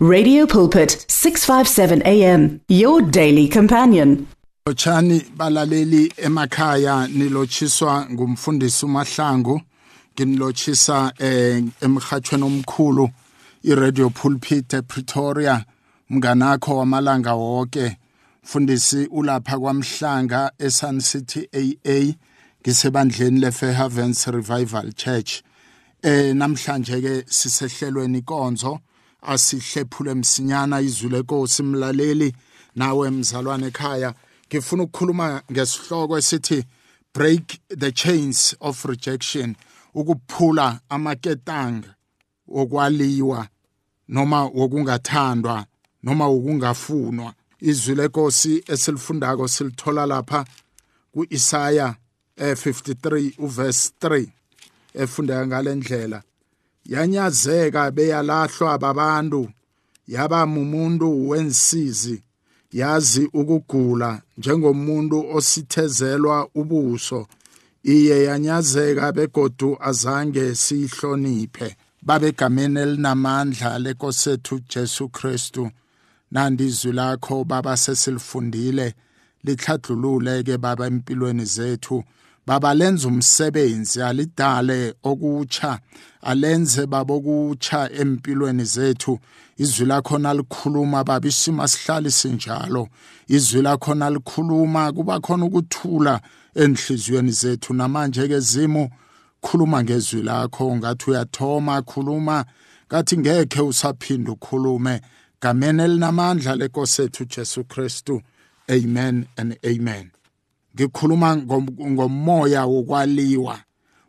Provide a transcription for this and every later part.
Radio Pulpit 657 AM your daily companion. Ochani balaleli emakhaya nilotshiswa ngumfundisi uMahlangu nginilochisa eh, emhathweni omkhulu iRadio Pulpit ePretoria mnganakho wamalanga wonke mfundisi ulapha kwamhlanga eSun City AA ngisebandleni leFair Havens Revival Church. Eh namhlanje ke sisehlelweni konzo. Asihlephule msinyana izwi lenkosi mlaleli nawe mzalwane ekhaya. Ngifuna ukukhuluma ngesihloko esithi break the chains of rejection ukuphula amaketanga okwaliwa noma wokungathandwa noma wokungafunwa. Izwi lenkosi esilifundako silithola lapha kuIsaya 53 uverse 3 efundeka ngalendlela yanyazeka beyalahlwa babantu yaba mumuntu wensizi yazi ukugula njengomuntu ositezelwa ubuso. Iye yanyazeka begodu azange siyihloniphe. Babegameni elinamandla lekosethu Jesu Kristu. Nandi izwi lakho baba sesilifundile lihladlulule ke baba empilweni zethu. Baba lenza umsebenzi alidale okutsha alenze babokutsha empilweni zethu. Izwi lakho nalikhuluma baba isimo sihlali sinjalo izwi lakho nalikhuluma kuba khona ukuthula enhliziyweni zethu. Namanje ke zimo khuluma ngezwi lakho. Ngathi uyathoma khuluma. Kathi ngekhe usaphinda ukhulume. Gameni elinamandla lenkosethu Jesu Kristu. Amen and amen. Ngikhuluma ngomoya wokwaliwa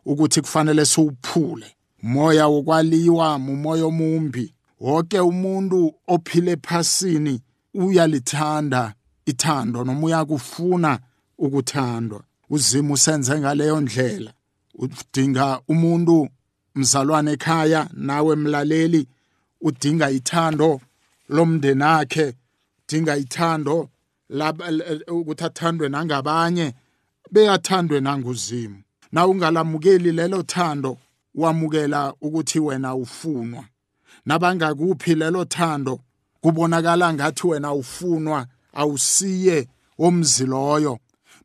ukuthi kufanele siwuphule. Moya wokwaliwa umoya omumbi. Wonke umuntu ophile ephasini uyalithanda ithando noma uyakufuna ukuthandwa. Uzima usenze ngaleyo ndlela. Udinga umuntu mzalwane ekhaya nawe mlaleli udinga ithando lomndeni wakhe udinga ithando ukuthi athandwe nangabanye beyathandwe nanguzimu. Na ungalamukeli lelo thando wamukela ukuthi wena ufunwa. Nabangakuphi lelo thando kubonakala ngathi wena ufunwa awusiye omzi loyo.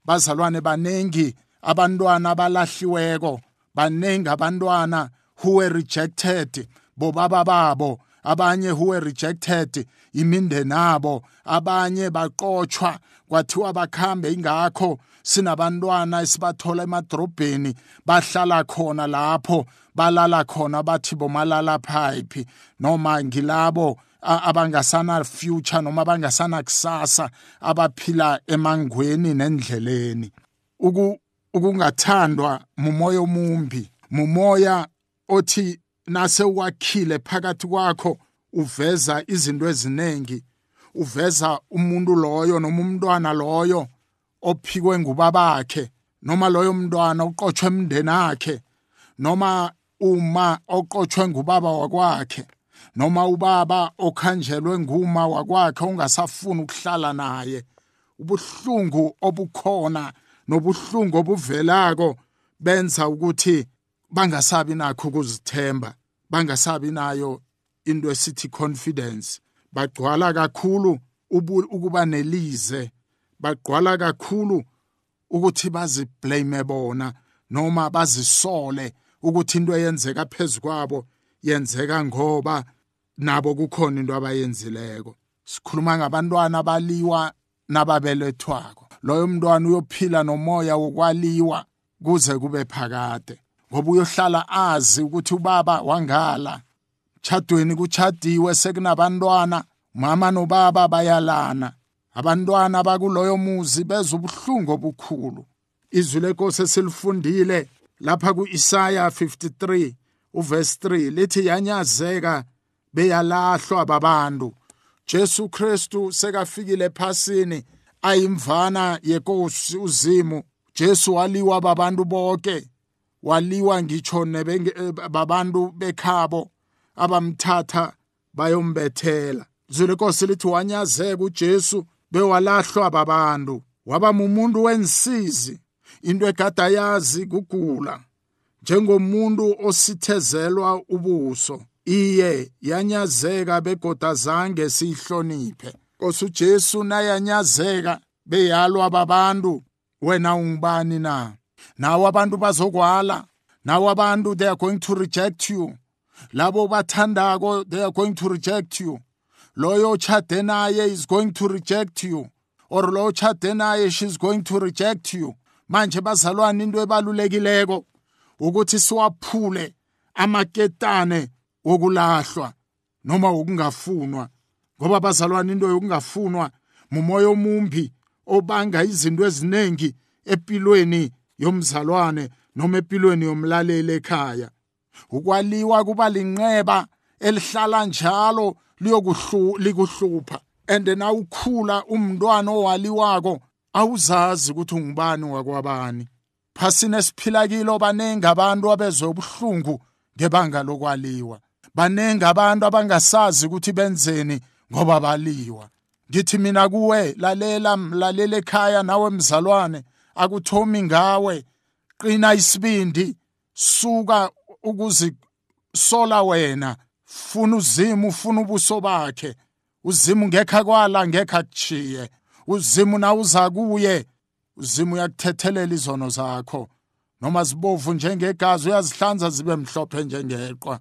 Bazalwane banengi abantwana abalahliweko banengi abantwana who were rejected bobaba babo. Abanye who were rejected imindeni abo abanye baqotshwa kwathiwa bakhambe ingakho. Sinabantwana esibathola emadrobheni bahlala khona lapho balala khona bathi bomalala phayiphi. Noma ngilabo abangasana future noma abangasana kusasa abaphila emangweni nendleleni. Ukungathandwa mumoya omumbi mumoya othi nase wakhile phakathi kwakho uveza izinto eziningi. Uveza umuntu loyo noma umntwana loyo ophikwe ngubabakhe noma loyo mntwana uqotshwe emndeni akhe noma uma oqotshwe ngubaba wakwakhe noma ubaba okhanjelwe nguma wakwakhe ungasafuni ukuhlala naye. Ubuhlungu obukhona nobuhlungu obuvelako benza ukuthi bangasabi nakho ukuzithemba bangasabi nayo into esithi confidence. Bagcwala kakhulu ukuba nelize. Bagqwala kakhulu ukuthi baziblame bona noma bazisole ukuthi into eyenzeka phezukwabo yenzeka ngoba nabo kukhona into abayenzileko. Sikhuluma ngabantwana baliwa nababelethwako. Loyo mntwana uyophila nomoya wokwaliwa kuze kube phakade. Ngoba uyohlala azi ukuthi ubaba wangala. Chadweni kuchadiwe sekunabantwana mama nobaba bayalana. Abantwana bakuloyo muzi bezwa ubuhlungu obukhulu. Izwi lenkosi esilifundile lapha kuIsaya 53 uverse 3 lithi yanyazeka beyalahlwa babantu. Jesu Kristu sekafikile ephasini ayimvana yenkosi uzimu. Jesu waliwa babantu bonke. Waliwa ngitsho babantu bekhabo abamthatha bayombethela. Zwi lenkosi lithi wanyazeka uJesu bewalahlwa babantu waba umuntu wensizi. Into egada yazi kugula njengomuntu ositezelwa ubuso. Iye yanyazeka begoda zange siyihloniphe. Nkosi uJesu nayanyazeka beyalwa babantu wena ungubani na? Nawo abantu bazokwala. Nawo abantu they are going to reject you. Labo bathandako they are going to reject you. Loyo ochade naye is going to reject you. Or lo ochade naye she's going to reject you. Manje bazalwane into ebalulekileko ukuthi siwaphule amaketane wokulahlwa noma wokungafunwa. Ngoba bazalwane into yokungafunwa mumoya omumbi obanga izinto eziningi empilweni yomzalwane noma empilweni yomlaleli ekhaya. Ukwaliwa kuba linqeba elihlala njalo liyokuhlupha and na ukhula umntwana owaliwako awuzazi ukuthi ungubani wakwabani. Phasini esiphila kilo baningi abantu abezwe ubuhlungu ngebanga lokwaliwa. Baningi abantu abangasazi ukuthi benzeni ngoba baliwa. Ngithi mina kuwe lalela mlalela ekhaya nawe mzalwane. Akuthomi ngawe qina isibindi suka ukuzisola wena funa uzimo ufuna ubuso bakhe. Uzimo ngekha kwala ngekha kuchiye uzimo na uza kuye. Uzimo uyakuthethelela izono zakho. Noma zibovu njengegazi uyazihlanza zibe mhlophe njengeqwa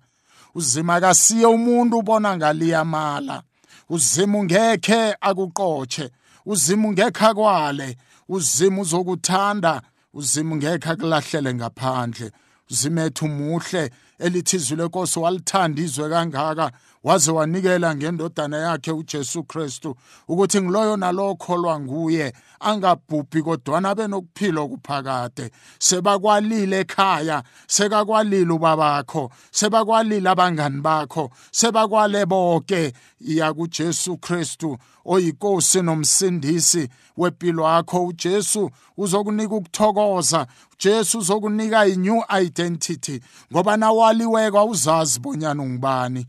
uzima kasiye umuntu ubona ngaliyamala. Uzima ungekhe akuqotshe uzima ungekhe akwale uzima uzokuthanda. Uzima ungekhe akulahlele ngaphandle. Uzimethu muhle elithi izwi lenkosi walithanda izwe kangaka. Waze wanikela ngendodana yakhe uJesu Kristu ukuthi ngiloyo nalokholwa nguye angabhubhi kodwana abe nokuphila okuphakade. Sebakwalile ekhaya sekakwalile ubabakho sebakwalile abangani bakho sebakwale bonke iya kuJesu Kristu oyinkosi nomsindisi wempilo yakho. uJesu uzokunika ukuthokoza. Jesu uzokunika i-new identity. Ngoba nawaliweko awuzazi bonyana ungubani.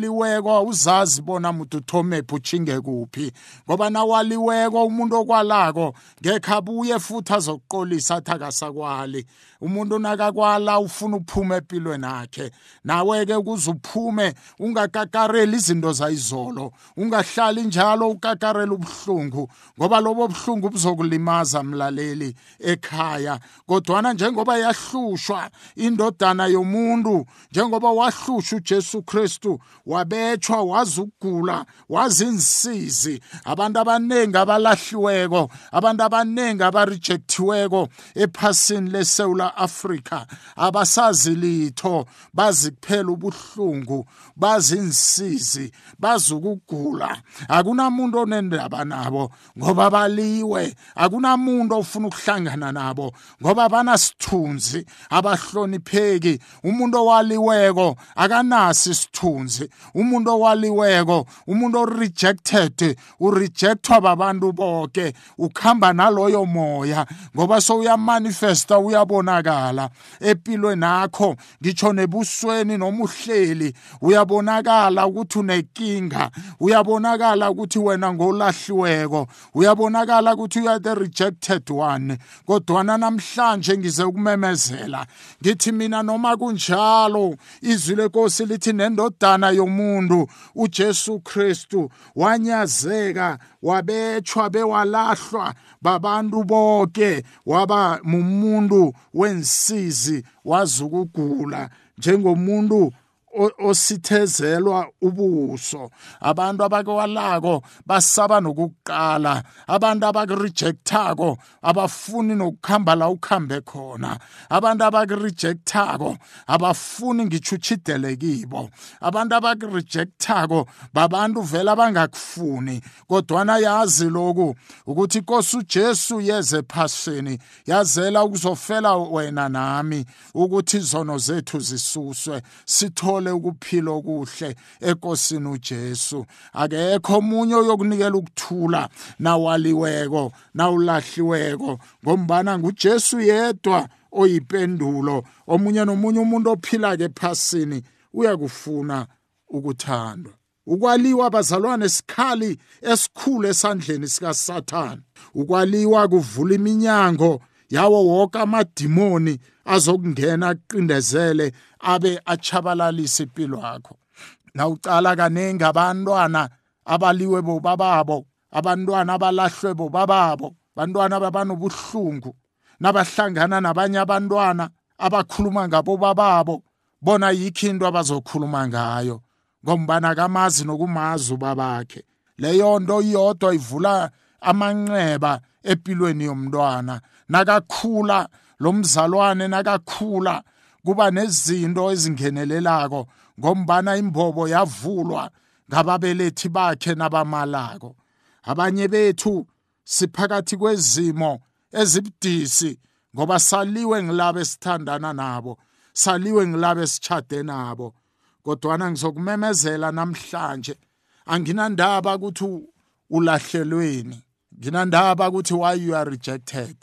Nawaliweko awuzazi bona muntu uthomephi uchinge kuphi ngoba nawaliweko umuntu okwalako ngekhe abuye futhi azokuqolisa athi akasakwali. Umuntu nakakwala ufuna uphume empilweni akhe nawe-ke ukuze uphume ungakakareli izinto zayizolo ungahlali njalo ukakarela ubuhlungu ngoba lobo buhlungu buzokulimaza mlaleli ekhaya. Kodwana njengoba yahlushwa indodana yomuntu njengoba wahlushwa uJesu Kristu wabetshwa wazugula wazinsizi abantu abaningi abalahliweko abantu abaningi abarejectiweko ephasini leSouth Africa abasazi litho bazi kuphela ubuhlungu bazinsizi bazukugula. Akunamuntu onendaba nabo ngoba baliwe. Akunamuntu ofuna ukuhlangana nabo ngoba banasithunzi abahlonipheki. Umuntu owaliweko akanasi isithunzi. Umuntu owaliweko umuntu orejected urejectwa babantu bonke ukhamba naloyo moya ngoba so uyamanifesta uyabonakala. Empilweni yakho ngitsho nebusweni noma uhleli uyabonakala ukuthi unenkinga uyabonakala ukuthi wena ngolahliweko uyabonakala ukuthi you are the rejected one. Kodwana namhlanje ngize ukumemezela ngithi mina noma kunjalo izwi lenkosi lithi nendodana yomuntu uJesu Kristu wanyazeka wabetshwa bewalahlwa babantu bonke waba mumuntu wensizi wazukugula njengomuntu ositezelwa ubuso. Abantu abakwalako basaba nokuqala abantu abakurejectako abafuni nokukhamba la ukhambe khona abantu abakurejectako abafuni ngichuchidele kibo abantu abakurejectako babantu vele abangakufuni. Kodwana yazi loku ukuthi inkosi uJesu yeze ephasini yazela ukuzofela wena nami ukuthi izono zethu zisuswe sitho uthole ukuphila okuhle enkosini uJesu. Akekho omunye oyokunikela ukuthula nawaliweko nawulahliweko ngombana nguJesu yedwa oyipendulo. Omunye nomunye umuntu ophila ke ephasini uyakufuna ukuthandwa. Ukwaliwa bazalwane sikhali esikhulu esandleni sikaSathane. Ukwaliwa kuvula iminyango yawo wonke amadimoni azokungena aqindezele abe achabalalisa impilo yakho. Nawucala kaningi abantwana abaliwe bobababo abantwana abalahlwe bobababo bantwana babanobuhlungu nabahlangana nabanye abantwana abakhuluma ngabo bababo bona yikho into abazokhuluma ngayo. Ngombana kamazi nokumazi ubabakhe. Leyo nto iyodwa ivula amanxeba empilweni yomntwana. Nakakhula lo mzalwane nakakhula kuba nezinto ezingenelelako ngombana imbobo yavulwa ngababelethi bakhe nabamalako. Abanye bethu siphakathi kwezimo ezibudisi ngoba saliwe ngilabo esithandana nabo saliwe ngilabo esitshade nabo. Kodwana ngizokumemezela namhlanje anginandaba ukuthi ulahlelweni nginandaba ukuthi why you are rejected.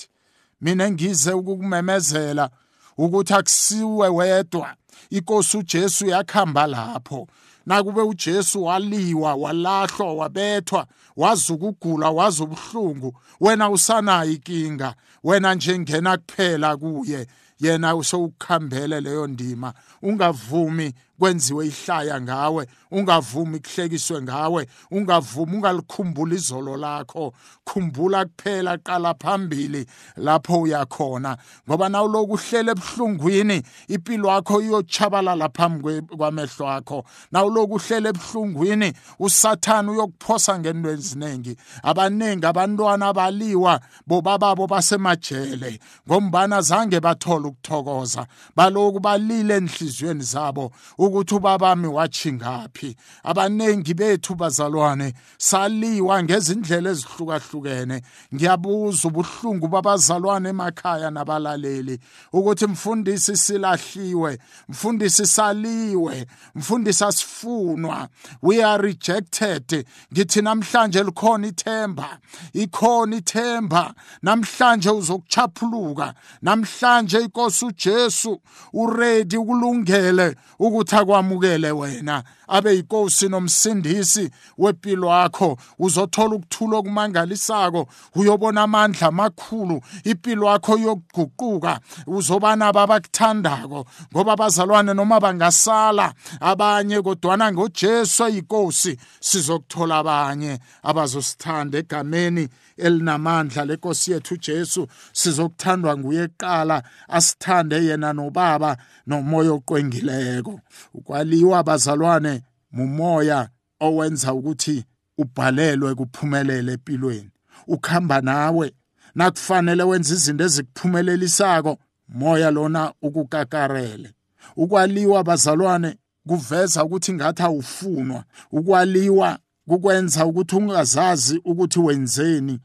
Mina ngize ukukumemezela ukuthi akusiwe wedwa. Inkosi uJesu yakhamba lapho. Nakube uJesu waliwa walahlwa wabethwa wazi ukugula wazi ubuhlungu wena usanayo inkinga. Wena nje ngena kuphela kuye yena usewukhambele leyo ndima. Ungavumi kwenziwe ihlaya ngawe ungavumi kuhlekiswe ngawe ungavumi ungalikhumbula izolo lakho. Khumbula kuphela qala phambili lapho uyakhona ngoba nawuloku uhlele ebuhlungwini impilo yakho iyotshabalala phambi kwamehlo akho. Nawuloku uhlele ebuhlungwini usathane uyokuphosa ngento eziningi. Abaningi abantwana baliwa bobababo basemajele ngombana zange bathola ukuthokoza. Baloku balile enhliziyweni zabo. Ukuthi ubabami wathi ngaphi. Abanengi bethu bazalwane saliwa ngezindlela ezihlukahlukene. Ngiyabuza ubuhlungu babazalwane emakhaya nabalaleli ukuthi mfundisi silahliwe mfundisi saliwe mfundisi asifunwa. We are rejected. Ngithi namhlanje likhona ithemba ikhona ithemba. Namhlanje uzokuchaphuluka. Namhlanje inkosi uJesu uready ukulungele ukuthi akwamukele wena. Abe yinkosi nomsindisi wempilo yakho uzothola ukuthula okumangalisako. Uyobona amandla amakhulu. Impilo yakho yokuguquka uzobana babakuthandako ngoba abazalwane noma bangasala. Abanye kodwana ngoJesu ayinkosi sizokuthola abanye abazosithanda. Egameni elinamandla lenkosi yethu Jesu sizokuthandwa nguye eqala asithande yena nobaba nomoya oqwengileko. Ukwaliwa abazalwane mumoya owenza ukuthi ubhalelwe kuphumelele empilweni. Ukhamba nawe nakufanele wenza izinto ezikuphumelelisayo moya lona ukukakarele. Ukwaliwa bazalwane kuveza ukuthi ngathi awufunwa. Ukwaliwa kukwenza ukuthi ungazazi ukuthi wenzeni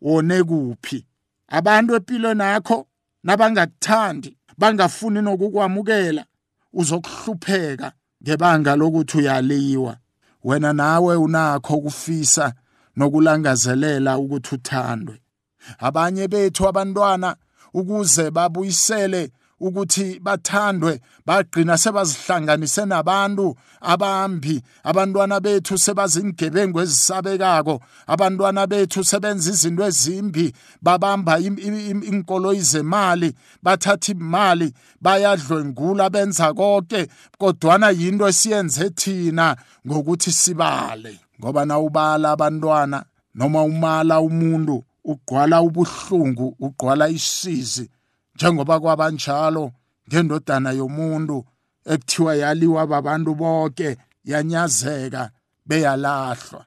wone kuphi. Abantu empilweni yakho nabangakuthandi bangafuni nokukwamukela. Uzokuhlupheka ngebanga lokuthi uyaliwa. Wena nawe unakho ukufisa nokulangazelela ukuthi uthandwe. Abanye bethu abantwana ukuze babuyisele ukuthi bathandwe bagcina sebazihlanganise nabantu abambi. Abantwana bethu sebazingebengu ezisabekako. Abantwana bethu sebenza izinto ezimbi babamba inkolo izemali bathatha imali bayadlwengula benza konke kodwana yinto esiyenze thina ngokuthi sibale. Ngoba nawubala abantwana noma umala umuntu ugqwala ubuhlungu ugqwala isizi njengoba kwabanjalo ngendodana yomuntu ekuthiwa yaliwa babantu bonke yanyazeka beyalahlwa.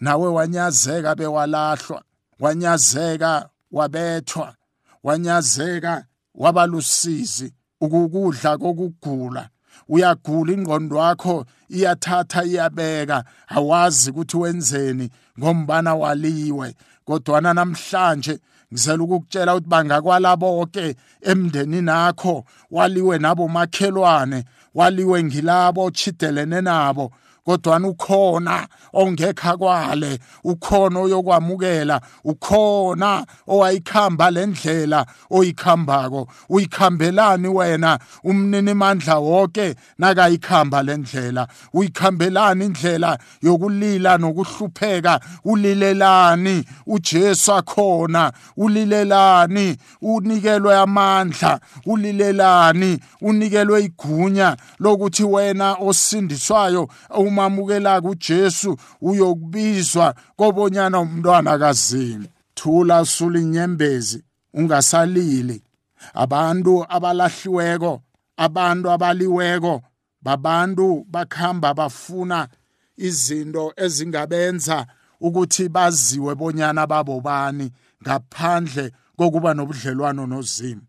Nawe wanyazeka bewalahlwa. Wanyazeka wabethwa. Wanyazeka wabalusizi. Ukukudla kokugula. Uyagula ingqondo yakho iyathatha iyabeka. Awazi ukuthi wenzeni ngombana waliwe. Kodwana namhlanje ngizela ukukutshela ukuthi bangakwala bonke emndenini nakho. Waliwe nabo makhelwane waliwe ngilabo chidelene nabo. Kodwa ukhona ongekha kwale ukhona oyokwamukela ukhona owayikhamba lendlela oyikhambako. Uyikhambelani wena umnini mandla wonke nakayikhamba lendlela uyikhambelani indlela yokulila nokuhlupheka ulilelani uJesu akhona. Ulilelani unikelwe amandla ulilelani unikelwe igunya lokuthi wena osindiswayo umamukela kuJesu uyokubizwa kobonyana umntwana kaZini. Thula sula inyembezi ungasalili. Abantu abalahliweko abantu abaliweko babantu bakhamba bafuna izinto ezingabenza ukuthi baziwe bonyana babobani ngaphandle kokuba nobudlelwano nozimu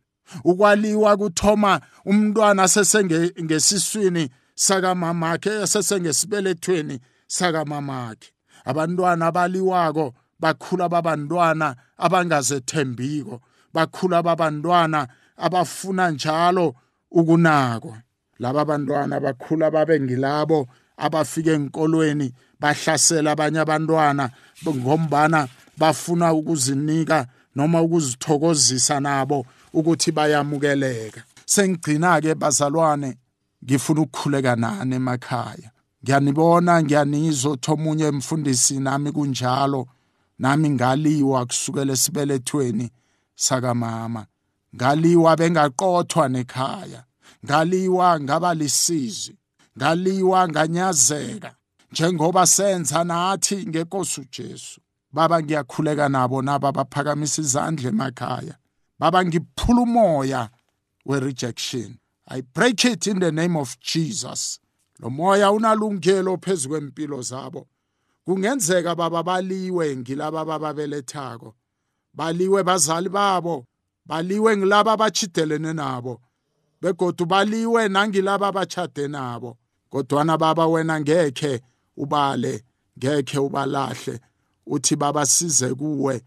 ukwaliwa kuthoma umntwana sesengesiswini sakamamakhe sesengesibelethweni sakamamakhe abantwana abaliwako bakhula babantwana abangazethembiko. Bakhula babantwana abafuna njalo ukunakwa. Laba bantwana bakhula babe ngilabo abafike enkolweni bahlasela abanye abantwana ngombana bafuna ukuzinika noma ukuzithokozisa nabo ukuthi bayamukeleka. Sengigcina ke bazalwane ngifuna ukukhuleka nani emakhaya? Ngiyanibona ngiyanizwa uthi omunye mfundisi nami kunjalo nami ngaliwa kusukela esibelethweni sakamama. Ngaliwa bengaqothwa nekhaya ngaliwa ngaba lisizi ngaliwa nganyazeka njengoba senza nathi ngenkosi uJesu. Baba ngiyakhuleka nabo naba baphakamisa izandla emakhaya. Baba ngiphula umoya we-rejection. I break it in the name of jesus. Lo moya unalungelo phezu kwempilo zabo. Kungenzeka baba baliwe ngilaba bababelethako baliwe bazali babo. Baliwe ngilaba abachidelene nabo. Begodu baliwe nangilaba abachade nabo. Kodwana baba wena ngekhe ubale ngekhe ubalahle. Uthi baba size kuwe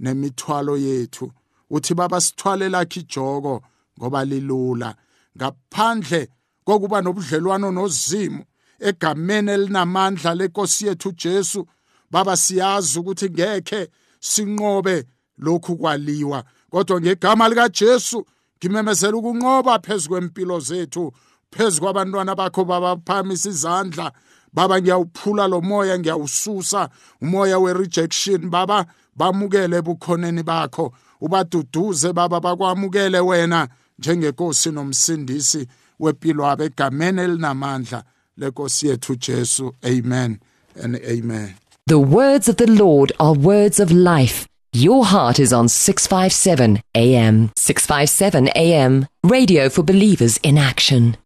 nemithwalo yethu. Uthi baba sithwale lakhe ijoko ngoba lilula. Ngaphandle kokuba nobudlelwano nozimu egameni elinamandla lenkosi yethu Jesu baba siyazi ukuthi ngekhe sinqobe lokhu kwaliwa. Kodwa ngegama lika Jesu ngimemezela ukunqoba phezulu kwempilo zethu phezulu kwabantwana bakho babaphamisa izandla baba ngiyawuphula lo moya ngiyawususa umoya we-rejection. Baba bamukele ebukhoneni bakho ubaduduze baba bakwamukele wena. Njengenkosi nomsindisi wempilo egameni elinamandla lenkosi yethu Jesu. Amen and amen. The words of the Lord are words of life. Your heart is on 657 AM 657 AM radio for believers in action